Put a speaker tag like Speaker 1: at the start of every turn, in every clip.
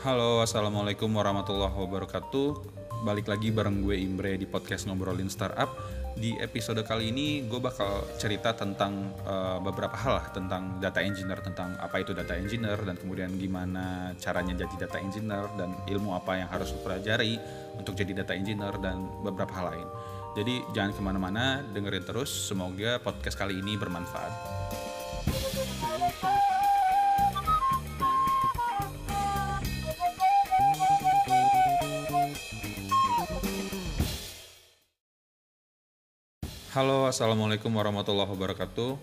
Speaker 1: Halo, assalamualaikum warahmatullahi wabarakatuh. Balik lagi bareng gue Imbre di podcast ngobrolin startup. Di episode kali ini gue bakal cerita tentang uh, beberapa hal tentang data engineer, tentang apa itu data engineer dan kemudian gimana caranya jadi data engineer dan ilmu apa yang harus dipelajari untuk jadi data engineer dan beberapa hal lain. Jadi jangan ke mana-mana, dengerin terus. Semoga podcast kali ini bermanfaat. Halo, assalamualaikum warahmatullahi wabarakatuh.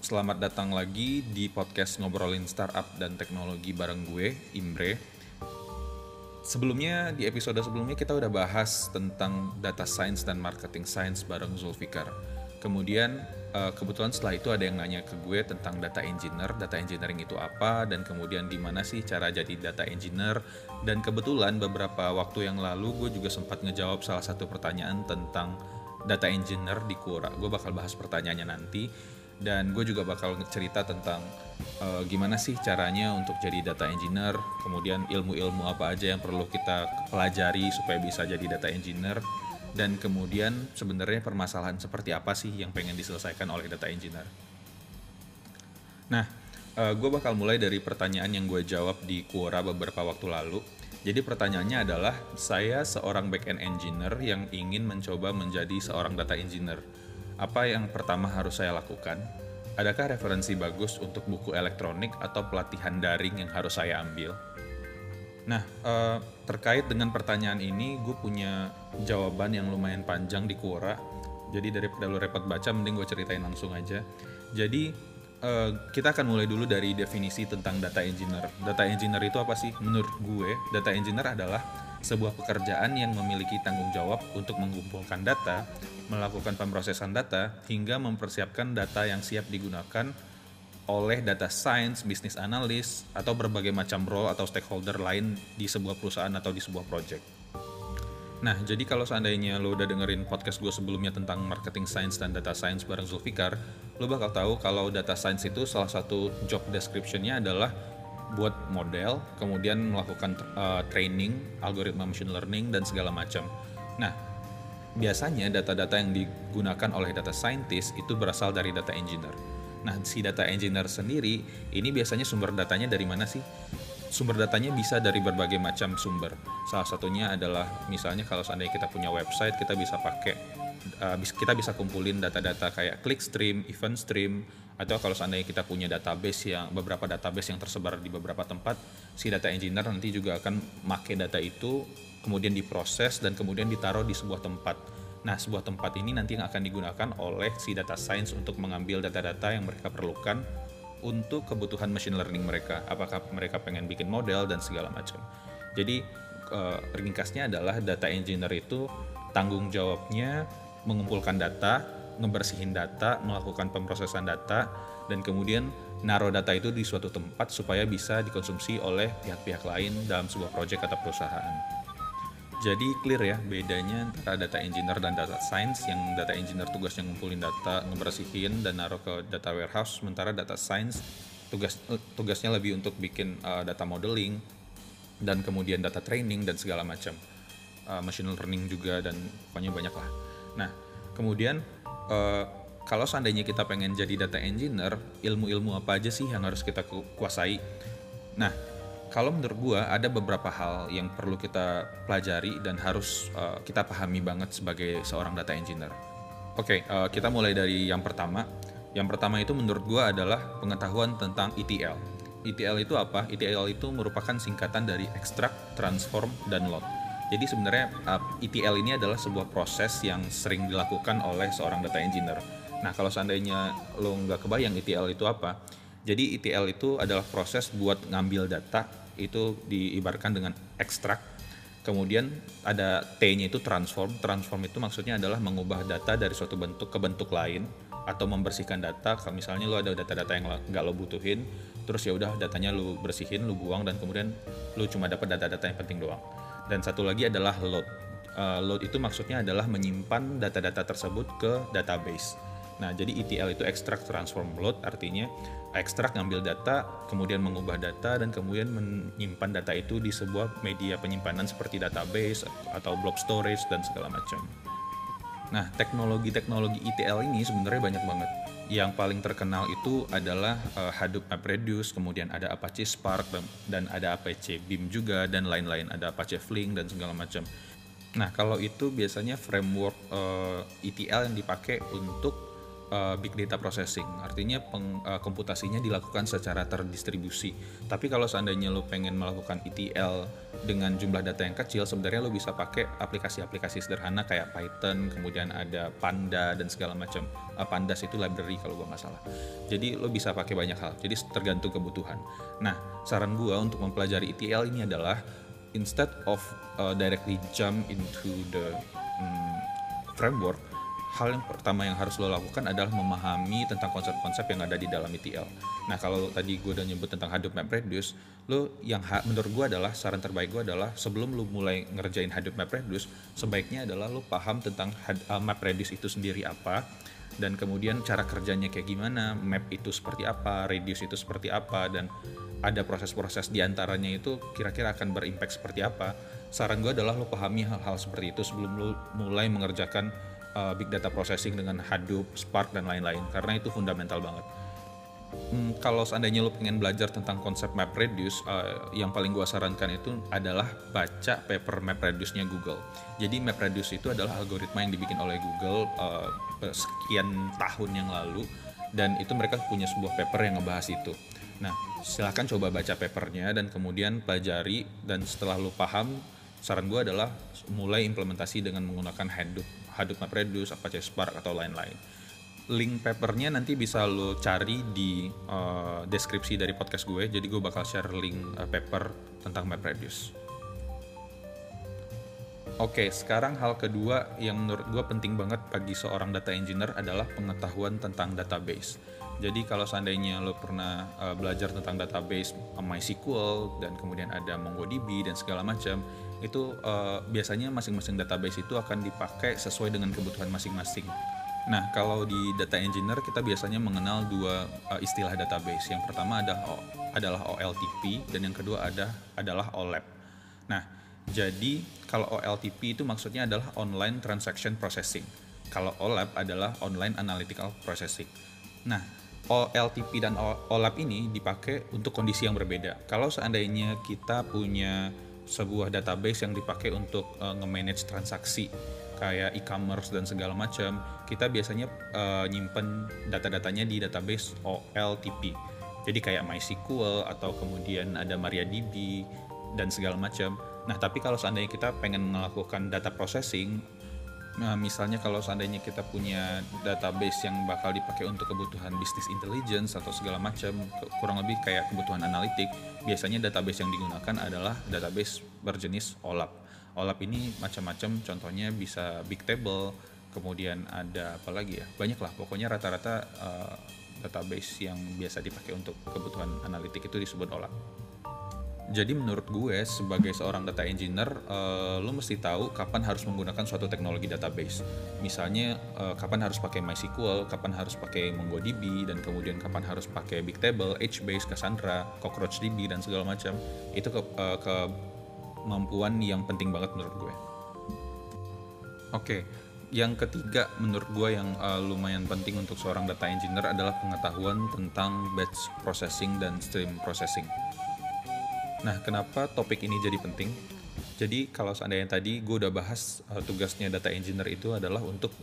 Speaker 1: Selamat datang lagi di podcast ngobrolin startup dan teknologi bareng gue, Imbre. Sebelumnya di episode sebelumnya kita udah bahas tentang data science dan marketing science bareng Zulfikar. Kemudian eh, kebetulan setelah itu ada yang nanya ke gue tentang data engineer, data engineering itu apa dan kemudian gimana sih cara jadi data engineer dan kebetulan beberapa waktu yang lalu gue juga sempat ngejawab salah satu pertanyaan tentang data engineer di Quora. Gue bakal bahas pertanyaannya nanti dan gue juga bakal cerita tentang uh, gimana sih caranya untuk jadi data engineer, kemudian ilmu-ilmu apa aja yang perlu kita pelajari supaya bisa jadi data engineer dan kemudian sebenarnya permasalahan seperti apa sih yang pengen diselesaikan oleh data engineer. Nah, uh, gue bakal mulai dari pertanyaan yang gue jawab di Quora beberapa waktu lalu jadi pertanyaannya adalah, saya seorang back-end engineer yang ingin mencoba menjadi seorang data engineer. Apa yang pertama harus saya lakukan? Adakah referensi bagus untuk buku elektronik atau pelatihan daring yang harus saya ambil? Nah, eh, terkait dengan pertanyaan ini, gue punya jawaban yang lumayan panjang di Quora. Jadi daripada lo repot baca, mending gue ceritain langsung aja. Jadi Uh, kita akan mulai dulu dari definisi tentang data engineer. Data engineer itu apa sih? Menurut gue, data engineer adalah sebuah pekerjaan yang memiliki tanggung jawab untuk mengumpulkan data, melakukan pemrosesan data, hingga mempersiapkan data yang siap digunakan oleh data science, business analyst, atau berbagai macam role atau stakeholder lain di sebuah perusahaan atau di sebuah project. Nah, jadi kalau seandainya lo udah dengerin podcast gue sebelumnya tentang marketing science dan data science bareng Zulfikar, lo bakal tahu kalau data science itu salah satu job description-nya adalah buat model, kemudian melakukan uh, training, algoritma machine learning, dan segala macam. Nah, biasanya data-data yang digunakan oleh data scientist itu berasal dari data engineer. Nah, si data engineer sendiri, ini biasanya sumber datanya dari mana sih? Sumber datanya bisa dari berbagai macam sumber. Salah satunya adalah misalnya kalau seandainya kita punya website, kita bisa pakai uh, kita bisa kumpulin data-data kayak clickstream, event stream, atau kalau seandainya kita punya database yang beberapa database yang tersebar di beberapa tempat, si data engineer nanti juga akan make data itu kemudian diproses dan kemudian ditaruh di sebuah tempat. Nah, sebuah tempat ini nanti yang akan digunakan oleh si data science untuk mengambil data-data yang mereka perlukan untuk kebutuhan machine learning mereka. Apakah mereka pengen bikin model dan segala macam. Jadi uh, ringkasnya adalah data engineer itu tanggung jawabnya mengumpulkan data, ngebersihin data, melakukan pemrosesan data, dan kemudian naruh data itu di suatu tempat supaya bisa dikonsumsi oleh pihak-pihak lain dalam sebuah proyek atau perusahaan. Jadi clear ya bedanya antara data engineer dan data science yang data engineer tugasnya ngumpulin data, ngebersihin dan naruh ke data warehouse sementara data science tugas tugasnya lebih untuk bikin uh, data modeling dan kemudian data training dan segala macam. Uh, machine learning juga dan pokoknya banyak lah. Nah, kemudian uh, kalau seandainya kita pengen jadi data engineer, ilmu-ilmu apa aja sih yang harus kita kuasai? Nah, kalau menurut gue ada beberapa hal yang perlu kita pelajari dan harus uh, kita pahami banget sebagai seorang data engineer. Oke, okay, uh, eh, kita mulai dari yang pertama. Yang pertama itu menurut gue adalah pengetahuan tentang ETL. ETL itu apa? ETL itu merupakan singkatan dari extract, transform, dan load. Jadi sebenarnya uh, eh, ETL ini adalah sebuah proses yang sering dilakukan oleh seorang data engineer. Nah kalau seandainya lo nggak kebayang ETL itu apa, jadi ETL itu adalah proses buat ngambil data itu diibarkan dengan ekstrak. Kemudian ada T-nya itu transform. Transform itu maksudnya adalah mengubah data dari suatu bentuk ke bentuk lain atau membersihkan data. Kalau misalnya lo ada data-data yang nggak lo butuhin, terus ya udah datanya lo bersihin, lo buang dan kemudian lo cuma dapat data-data yang penting doang. Dan satu lagi adalah load. Uh, load itu maksudnya adalah menyimpan data-data tersebut ke database. Nah, jadi ETL itu extract transform load artinya ekstrak ngambil data, kemudian mengubah data dan kemudian menyimpan data itu di sebuah media penyimpanan seperti database atau blob storage dan segala macam. Nah, teknologi-teknologi ETL ini sebenarnya banyak banget. Yang paling terkenal itu adalah uh, Hadoop MapReduce, kemudian ada Apache Spark dan, dan ada Apache Beam juga dan lain-lain, ada Apache Flink dan segala macam. Nah, kalau itu biasanya framework uh, eh, ETL yang dipakai untuk uh, big data processing. Artinya peng, uh, komputasinya dilakukan secara terdistribusi. Tapi kalau seandainya lo pengen melakukan ETL dengan jumlah data yang kecil, sebenarnya lo bisa pakai aplikasi-aplikasi sederhana kayak Python, kemudian ada Panda dan segala macam. Uh, Pandas itu library kalau gue nggak salah. Jadi lo bisa pakai banyak hal. Jadi tergantung kebutuhan. Nah, saran gue untuk mempelajari ETL ini adalah instead of uh, directly jump into the um, framework hal yang pertama yang harus lo lakukan adalah memahami tentang konsep-konsep yang ada di dalam ETL. Nah kalau tadi gue udah nyebut tentang Hadoop MapReduce, lo yang menurut gue adalah saran terbaik gue adalah sebelum lo mulai ngerjain Hadoop MapReduce, sebaiknya adalah lo paham tentang uh, MapReduce itu sendiri apa, dan kemudian cara kerjanya kayak gimana, map itu seperti apa, reduce itu seperti apa, dan ada proses-proses di antaranya itu kira-kira akan berimpact seperti apa. Saran gue adalah lo pahami hal-hal seperti itu sebelum lo mulai mengerjakan uh, big data processing dengan Hadoop, Spark dan lain-lain karena itu fundamental banget. Hmm, kalau seandainya lo pengen belajar tentang konsep MapReduce, uh, yang paling gua sarankan itu adalah baca paper MapReduce-nya Google. Jadi MapReduce itu adalah algoritma yang dibikin oleh Google uh, sekian tahun yang lalu dan itu mereka punya sebuah paper yang ngebahas itu. Nah, silahkan coba baca papernya dan kemudian pelajari dan setelah lo paham, saran gue adalah mulai implementasi dengan menggunakan Hadoop Hadoop MapReduce, Apache Spark atau lain-lain. Link papernya nanti bisa lo cari di uh, deskripsi dari podcast gue. Jadi gue bakal share link uh, paper tentang MapReduce. Oke, sekarang hal kedua yang menurut gue penting banget bagi seorang data engineer adalah pengetahuan tentang database. Jadi kalau seandainya lo pernah uh, belajar tentang database MySQL dan kemudian ada MongoDB dan segala macam, itu uh, biasanya masing-masing database itu akan dipakai sesuai dengan kebutuhan masing-masing. Nah, kalau di data engineer kita biasanya mengenal dua uh, istilah database. Yang pertama ada adalah OLTP dan yang kedua ada adalah OLAP. Nah, jadi kalau OLTP itu maksudnya adalah online transaction processing. Kalau OLAP adalah online analytical processing. Nah, OLTP dan OLAP ini dipakai untuk kondisi yang berbeda. Kalau seandainya kita punya sebuah database yang dipakai untuk uh, nge-manage transaksi kayak e-commerce dan segala macam, kita biasanya uh, nyimpen data-datanya di database OLTP. Jadi kayak MySQL atau kemudian ada MariaDB dan segala macam. Nah, tapi kalau seandainya kita pengen melakukan data processing, Nah, misalnya kalau seandainya kita punya database yang bakal dipakai untuk kebutuhan business intelligence atau segala macam, kurang lebih kayak kebutuhan analitik, biasanya database yang digunakan adalah database berjenis OLAP. OLAP ini macam-macam, contohnya bisa Bigtable, kemudian ada apa lagi ya, banyak lah. Pokoknya rata-rata uh, database yang biasa dipakai untuk kebutuhan analitik itu disebut OLAP. Jadi menurut gue sebagai seorang data engineer, uh, lo mesti tahu kapan harus menggunakan suatu teknologi database. Misalnya uh, kapan harus pakai MySQL, kapan harus pakai MongoDB, dan kemudian kapan harus pakai Bigtable, HBase, Cassandra, CockroachDB dan segala macam. Itu ke, uh, kemampuan yang penting banget menurut gue. Oke, okay. yang ketiga menurut gue yang uh, lumayan penting untuk seorang data engineer adalah pengetahuan tentang batch processing dan stream processing Nah, kenapa topik ini jadi penting? Jadi kalau seandainya tadi gue udah bahas uh, tugasnya data engineer itu adalah untuk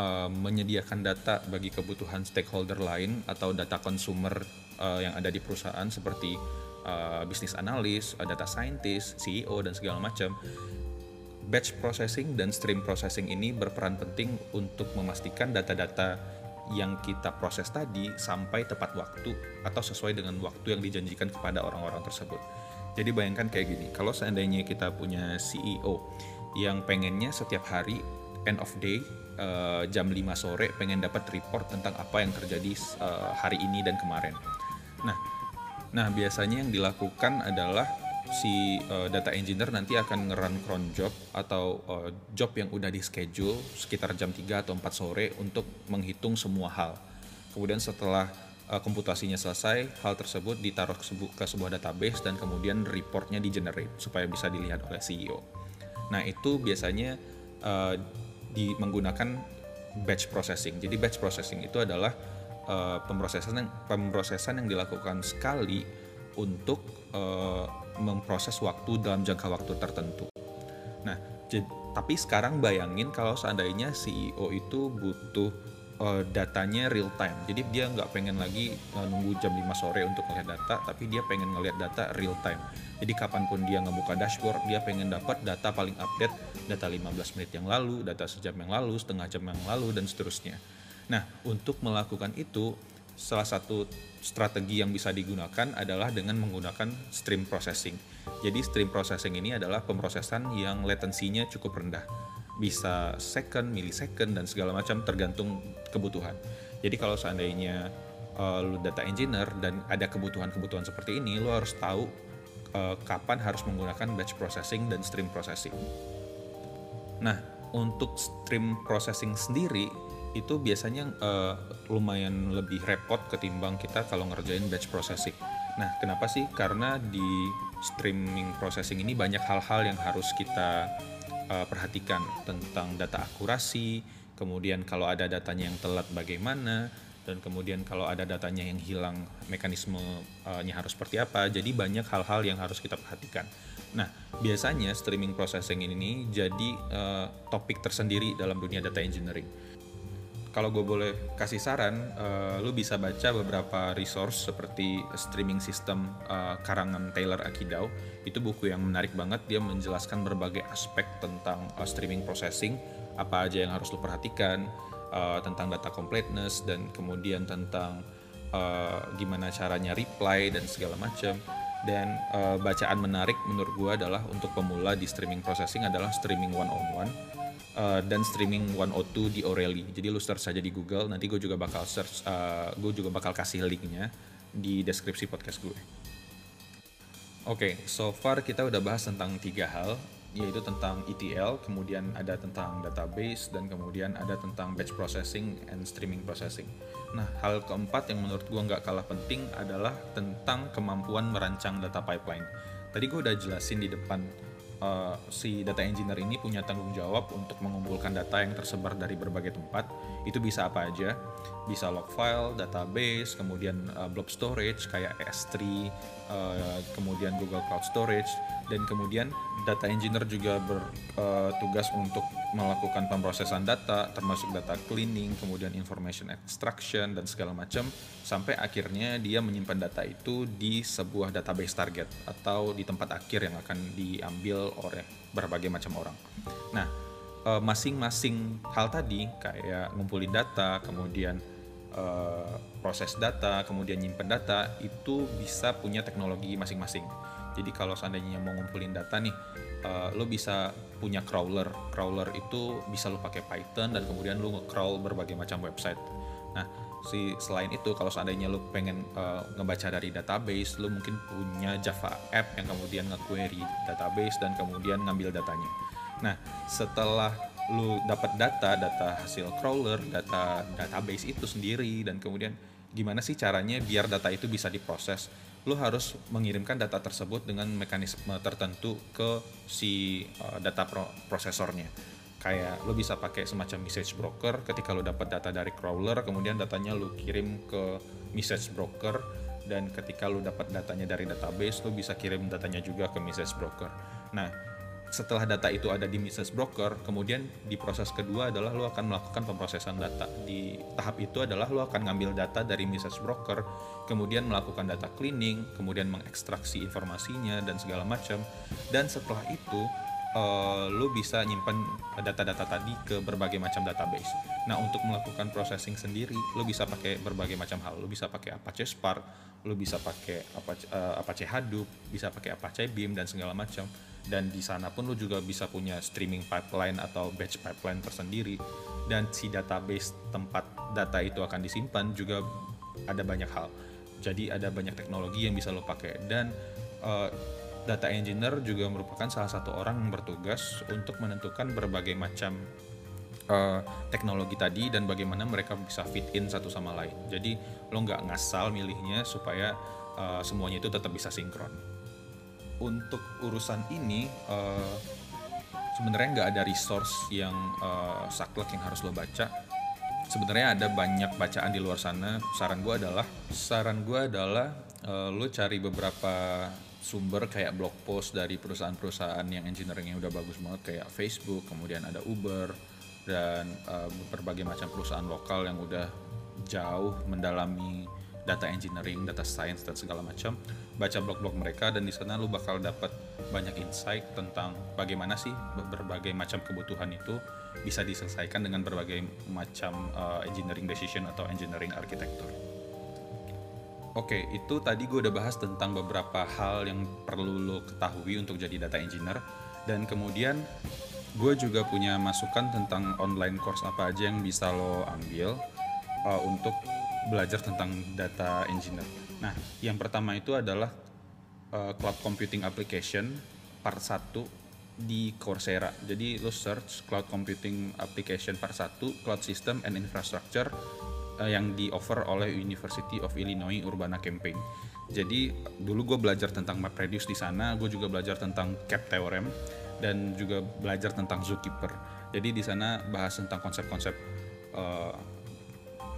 Speaker 1: uh, menyediakan data bagi kebutuhan stakeholder lain atau data consumer uh, yang ada di perusahaan seperti uh, bisnis analis, uh, data scientist, CEO dan segala macam. Batch processing dan stream processing ini berperan penting untuk memastikan data-data yang kita proses tadi sampai tepat waktu atau sesuai dengan waktu yang dijanjikan kepada orang-orang tersebut. Jadi bayangkan kayak gini, kalau seandainya kita punya CEO yang pengennya setiap hari end of day uh, jam 5 sore pengen dapat report tentang apa yang terjadi uh, hari ini dan kemarin. Nah, nah biasanya yang dilakukan adalah si uh, data engineer nanti akan ngeran cron job atau uh, job yang udah di schedule sekitar jam 3 atau 4 sore untuk menghitung semua hal. Kemudian setelah uh, komputasinya selesai, hal tersebut ditaruh ke, sebu ke sebuah database dan kemudian reportnya di generate supaya bisa dilihat oleh CEO. Nah itu biasanya uh, di menggunakan batch processing. Jadi batch processing itu adalah uh, pemrosesan yang pemrosesan yang dilakukan sekali untuk uh, memproses waktu dalam jangka waktu tertentu. Nah, tapi sekarang bayangin kalau seandainya CEO itu butuh uh, datanya real time. Jadi dia nggak pengen lagi uh, nunggu jam 5 sore untuk ngeliat data, tapi dia pengen ngeliat data real time. Jadi kapan pun dia ngebuka dashboard, dia pengen dapat data paling update, data 15 menit yang lalu, data sejam yang lalu, setengah jam yang lalu, dan seterusnya. Nah, untuk melakukan itu, salah satu strategi yang bisa digunakan adalah dengan menggunakan stream processing. Jadi stream processing ini adalah pemrosesan yang latensinya cukup rendah. Bisa second, millisecond, dan segala macam tergantung kebutuhan. Jadi kalau seandainya uh, lu data engineer dan ada kebutuhan-kebutuhan seperti ini, lu harus tahu uh, kapan harus menggunakan batch processing dan stream processing. Nah, untuk stream processing sendiri itu biasanya uh, lumayan lebih repot ketimbang kita kalau ngerjain batch processing. Nah, kenapa sih? Karena di streaming processing ini banyak hal-hal yang harus kita uh, perhatikan tentang data akurasi, kemudian kalau ada datanya yang telat bagaimana, dan kemudian kalau ada datanya yang hilang mekanismenya harus seperti apa. Jadi banyak hal-hal yang harus kita perhatikan. Nah, biasanya streaming processing ini jadi uh, topik tersendiri dalam dunia data engineering kalau gue boleh kasih saran, uh, lu bisa baca beberapa resource seperti streaming system uh, karangan Taylor Akidau. Itu buku yang menarik banget. Dia menjelaskan berbagai aspek tentang uh, streaming processing, apa aja yang harus lu perhatikan, uh, tentang data completeness dan kemudian tentang uh, gimana caranya reply dan segala macam. Dan uh, bacaan menarik menurut gue adalah untuk pemula di streaming processing adalah streaming one on one uh, dan streaming 102 di O'Reilly. Jadi lu search saja di Google. Nanti gue juga bakal search, uh, gue juga bakal kasih linknya di deskripsi podcast gue. Oke, okay, so far kita udah bahas tentang tiga hal, yaitu tentang ETL, kemudian ada tentang database, dan kemudian ada tentang batch processing and streaming processing. Nah, hal keempat yang menurut gue nggak kalah penting adalah tentang kemampuan merancang data pipeline. Tadi gue udah jelasin di depan uh, si data engineer ini punya tanggung jawab untuk mengumpulkan data yang tersebar dari berbagai tempat. Itu bisa apa aja? Bisa log file, database, kemudian uh, blob storage kayak S3, uh, eh, kemudian Google Cloud Storage, dan kemudian data engineer juga bertugas uh, untuk melakukan pemrosesan data, termasuk data cleaning, kemudian information extraction dan segala macam, sampai akhirnya dia menyimpan data itu di sebuah database target atau di tempat akhir yang akan diambil oleh berbagai macam orang. Nah, eh, masing-masing hal tadi kayak ngumpulin data, kemudian uh, proses data, kemudian nyimpen data itu bisa punya teknologi masing-masing. Jadi kalau seandainya mau ngumpulin data nih, uh, lo bisa punya crawler. Crawler itu bisa lo pakai Python dan kemudian lo nge-crawl berbagai macam website. Nah, si selain itu kalau seandainya lo pengen uh, ngebaca dari database, lo mungkin punya Java app yang kemudian nge-query database dan kemudian ngambil datanya. Nah, setelah lu dapat data, data hasil crawler, data database itu sendiri dan kemudian gimana sih caranya biar data itu bisa diproses lo harus mengirimkan data tersebut dengan mekanisme tertentu ke si uh, data pro prosesornya. Kayak lo bisa pakai semacam message broker ketika lo dapat data dari crawler kemudian datanya lo kirim ke message broker dan ketika lo dapat datanya dari database lo bisa kirim datanya juga ke message broker. Nah setelah data itu ada di message broker, kemudian di proses kedua adalah lo akan melakukan pemrosesan data. Di tahap itu adalah lo akan ngambil data dari message broker, kemudian melakukan data cleaning, kemudian mengekstraksi informasinya dan segala macam. Dan setelah itu uh, lo bisa nyimpan data-data tadi ke berbagai macam database. Nah, untuk melakukan processing sendiri, lo bisa pakai berbagai macam hal. Lo bisa pakai Apache Spark, lo bisa pakai Apache, uh, Apache Hadoop, bisa pakai Apache Beam dan segala macam dan di sana pun lu juga bisa punya streaming pipeline atau batch pipeline tersendiri dan si database tempat data itu akan disimpan juga ada banyak hal jadi ada banyak teknologi yang bisa lo pakai dan uh, data engineer juga merupakan salah satu orang yang bertugas untuk menentukan berbagai macam uh, teknologi tadi dan bagaimana mereka bisa fit in satu sama lain. Jadi lo nggak ngasal milihnya supaya uh, semuanya itu tetap bisa sinkron. Untuk urusan ini uh, sebenarnya nggak ada resource yang uh, saklek yang harus lo baca. Sebenarnya ada banyak bacaan di luar sana. Saran gue adalah saran gue adalah uh, lo cari beberapa sumber kayak blog post dari perusahaan-perusahaan yang engineering yang udah bagus banget kayak Facebook, kemudian ada Uber dan uh, berbagai macam perusahaan lokal yang udah jauh mendalami data engineering, data science dan segala macam. Baca blog-blog mereka dan di sana lu bakal dapat banyak insight tentang bagaimana sih berbagai macam kebutuhan itu bisa diselesaikan dengan berbagai macam uh, engineering decision atau engineering architecture. Oke, itu tadi gue udah bahas tentang beberapa hal yang perlu lo ketahui untuk jadi data engineer dan kemudian gue juga punya masukan tentang online course apa aja yang bisa lo ambil uh, untuk belajar tentang data engineer. Nah, yang pertama itu adalah uh, cloud computing application part 1 di Coursera. Jadi lo search cloud computing application part 1 cloud system and infrastructure uh, yang di offer oleh University of Illinois Urbana Campaign. Jadi dulu gue belajar tentang MapReduce di sana, gue juga belajar tentang CAP theorem dan juga belajar tentang zookeeper. Jadi di sana bahas tentang konsep-konsep uh,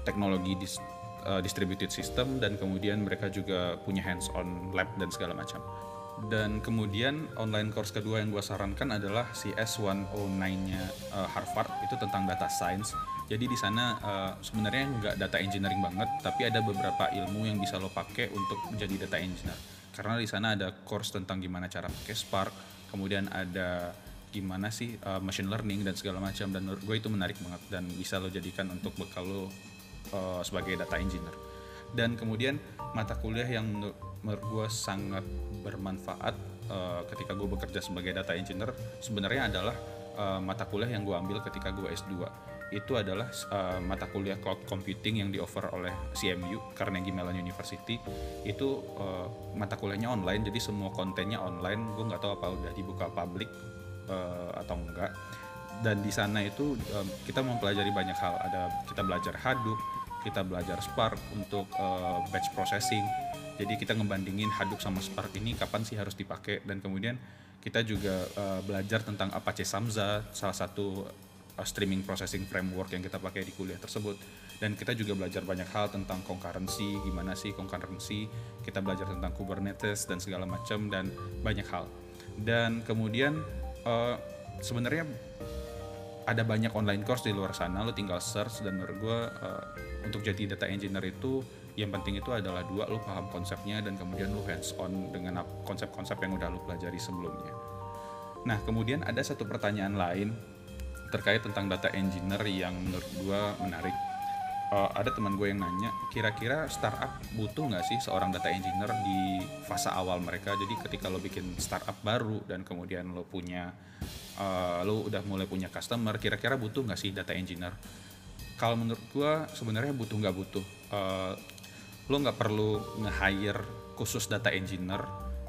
Speaker 1: teknologi dis, uh, distributed system dan kemudian mereka juga punya hands-on lab dan segala macam. Dan kemudian online course kedua yang gue sarankan adalah si S109-nya uh, Harvard itu tentang data science jadi di sana uh, sebenarnya nggak data engineering banget, tapi ada beberapa ilmu yang bisa lo pakai untuk menjadi data engineer. Karena di sana ada course tentang gimana cara pakai Spark, kemudian ada gimana sih uh, machine learning dan segala macam dan gue itu menarik banget dan bisa lo jadikan untuk bekal lo uh, sebagai data engineer. Dan kemudian mata kuliah yang menurut gue sangat bermanfaat uh, ketika gue bekerja sebagai data engineer sebenarnya adalah uh, mata kuliah yang gue ambil ketika gue S2 itu adalah uh, mata kuliah cloud computing yang di offer oleh CMU Carnegie Mellon University. Itu uh, mata kuliahnya online jadi semua kontennya online. Gue nggak tahu apa udah dibuka publik uh, atau enggak dan di sana itu um, kita mempelajari banyak hal. Ada kita belajar Hadoop kita belajar Spark untuk uh, batch processing. Jadi kita ngebandingin Hadoop sama Spark ini kapan sih harus dipakai. Dan kemudian kita juga uh, belajar tentang Apache Samza salah satu uh, streaming processing framework yang kita pakai di kuliah tersebut. Dan kita juga belajar banyak hal tentang concurrency gimana sih concurrency. Kita belajar tentang Kubernetes dan segala macam dan banyak hal. Dan kemudian uh, sebenarnya ada banyak online course di luar sana lo tinggal search dan menurut gue uh, untuk jadi data engineer itu yang penting itu adalah dua lo paham konsepnya dan kemudian lo hands on dengan konsep-konsep yang udah lo pelajari sebelumnya nah kemudian ada satu pertanyaan lain terkait tentang data engineer yang menurut gue menarik. Uh, ada teman gue yang nanya, kira-kira startup butuh nggak sih seorang data engineer di fase awal mereka? Jadi ketika lo bikin startup baru dan kemudian lo punya, uh, lo udah mulai punya customer, kira-kira butuh nggak sih data engineer? Kalau menurut gue sebenarnya butuh nggak butuh. Uh, lo nggak perlu nge-hire khusus data engineer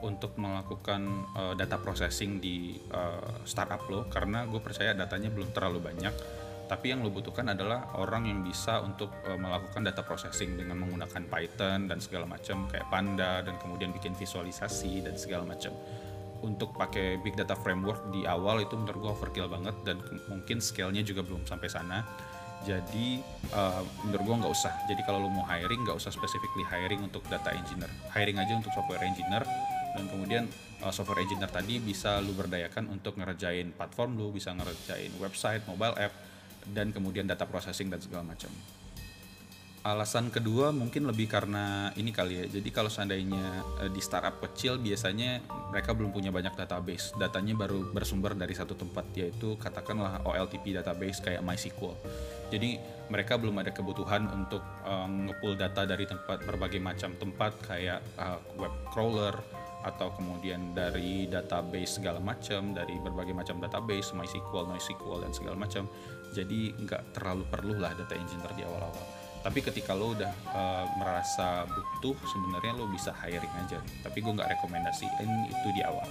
Speaker 1: untuk melakukan uh, data processing di uh, startup lo karena gue percaya datanya belum terlalu banyak tapi yang lo butuhkan adalah orang yang bisa untuk uh, melakukan data processing dengan menggunakan Python dan segala macam kayak Panda dan kemudian bikin visualisasi dan segala macam untuk pakai big data framework di awal itu menurut gue overkill banget dan mungkin scale-nya juga belum sampai sana. Jadi uh, menurut gue nggak usah. Jadi kalau lo mau hiring nggak usah specifically hiring untuk data engineer. Hiring aja untuk software engineer. Dan kemudian uh, software engineer tadi bisa lu berdayakan untuk ngerjain platform lu bisa ngerjain website mobile app dan kemudian data processing dan segala macam alasan kedua mungkin lebih karena ini kali ya. Jadi kalau seandainya uh, di startup kecil biasanya mereka belum punya banyak database. Datanya baru bersumber dari satu tempat yaitu katakanlah OLTP database kayak MySQL. Jadi mereka belum ada kebutuhan untuk uh, ngepull data dari tempat berbagai macam tempat kayak uh, web crawler atau kemudian dari database segala macam dari berbagai macam database MySQL, NoSQL dan segala macam. Jadi nggak terlalu perlu lah data engineer di awal-awal tapi ketika lo udah uh, merasa butuh sebenarnya lo bisa hiring aja. Tapi gue nggak rekomendasiin itu di awal.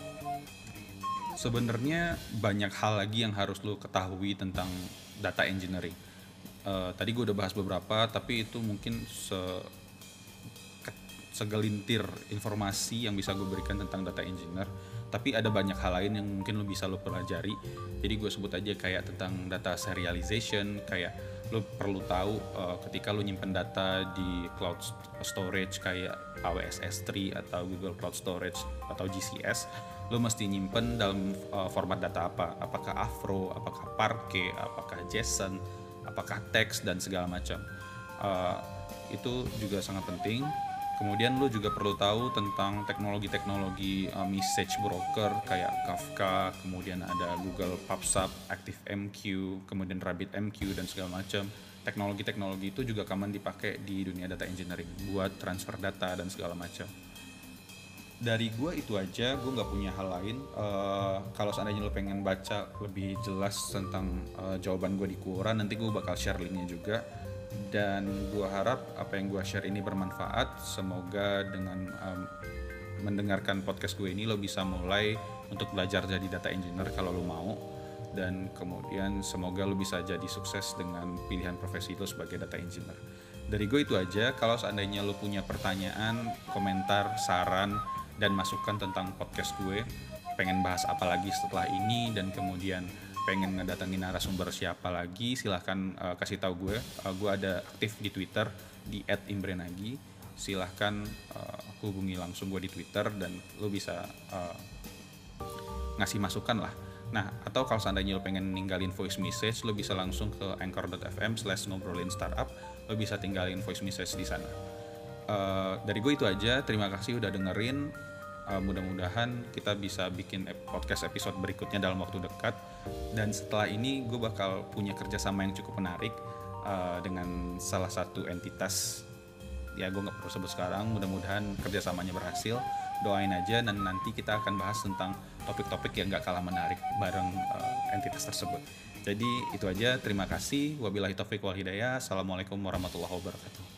Speaker 1: Sebenarnya banyak hal lagi yang harus lo ketahui tentang data engineering. Uh, tadi gue udah bahas beberapa tapi itu mungkin se segelintir informasi yang bisa gue berikan tentang data engineer tapi ada banyak hal lain yang mungkin lo bisa lo pelajari. Jadi gue sebut aja kayak tentang data serialization kayak lo perlu tahu uh, ketika lo nyimpen data di cloud storage kayak AWS S3 atau Google Cloud Storage atau GCS lo mesti nyimpen dalam uh, format data apa? Apakah Avro apakah Parquet apakah JSON apakah teks dan segala macam. Uh, itu juga sangat penting Kemudian lo juga perlu tahu tentang teknologi-teknologi uh, message broker kayak Kafka, kemudian ada Google PubSub, ActiveMQ, kemudian RabbitMQ dan segala macam. Teknologi-teknologi itu juga common dipakai di dunia data engineering buat transfer data dan segala macam. Dari gue itu aja, gue nggak punya hal lain. Uh, kalau seandainya lo pengen baca lebih jelas tentang uh, jawaban gue di Quora, nanti gue bakal share linknya juga dan gue harap apa yang gue share ini bermanfaat. Semoga dengan um, mendengarkan podcast gue ini lo bisa mulai untuk belajar jadi data engineer kalau lo mau. Dan kemudian semoga lo bisa jadi sukses dengan pilihan profesi lo sebagai data engineer. Dari gue itu aja. Kalau seandainya lo punya pertanyaan komentar saran dan masukan tentang podcast gue pengen bahas apa lagi setelah ini dan kemudian pengen ngedatengin narasumber siapa lagi silahkan uh, kasih tahu gue. Uh, gue ada aktif di twitter di @imbrenagi silahkan uh, hubungi langsung gue di twitter dan lo bisa uh, ngasih masukan lah. Nah atau kalau seandainya lo pengen ninggalin voice message lo bisa langsung ke anchor.fm slash ngobrolin startup. Lo bisa tinggalin voice message di sana. Uh, dari gue itu aja. Terima kasih udah dengerin uh, mudah-mudahan kita bisa bikin podcast episode berikutnya dalam waktu dekat. Dan setelah ini gue bakal punya kerjasama yang cukup menarik uh, dengan salah satu entitas ya gue nggak perlu sebut sekarang mudah-mudahan kerjasamanya berhasil. Doain aja dan nanti kita akan bahas tentang topik-topik yang gak kalah menarik bareng uh, entitas tersebut. Jadi itu aja. Terima kasih. Wabillahi taufik wal hidayah. Assalamualaikum warahmatullahi wabarakatuh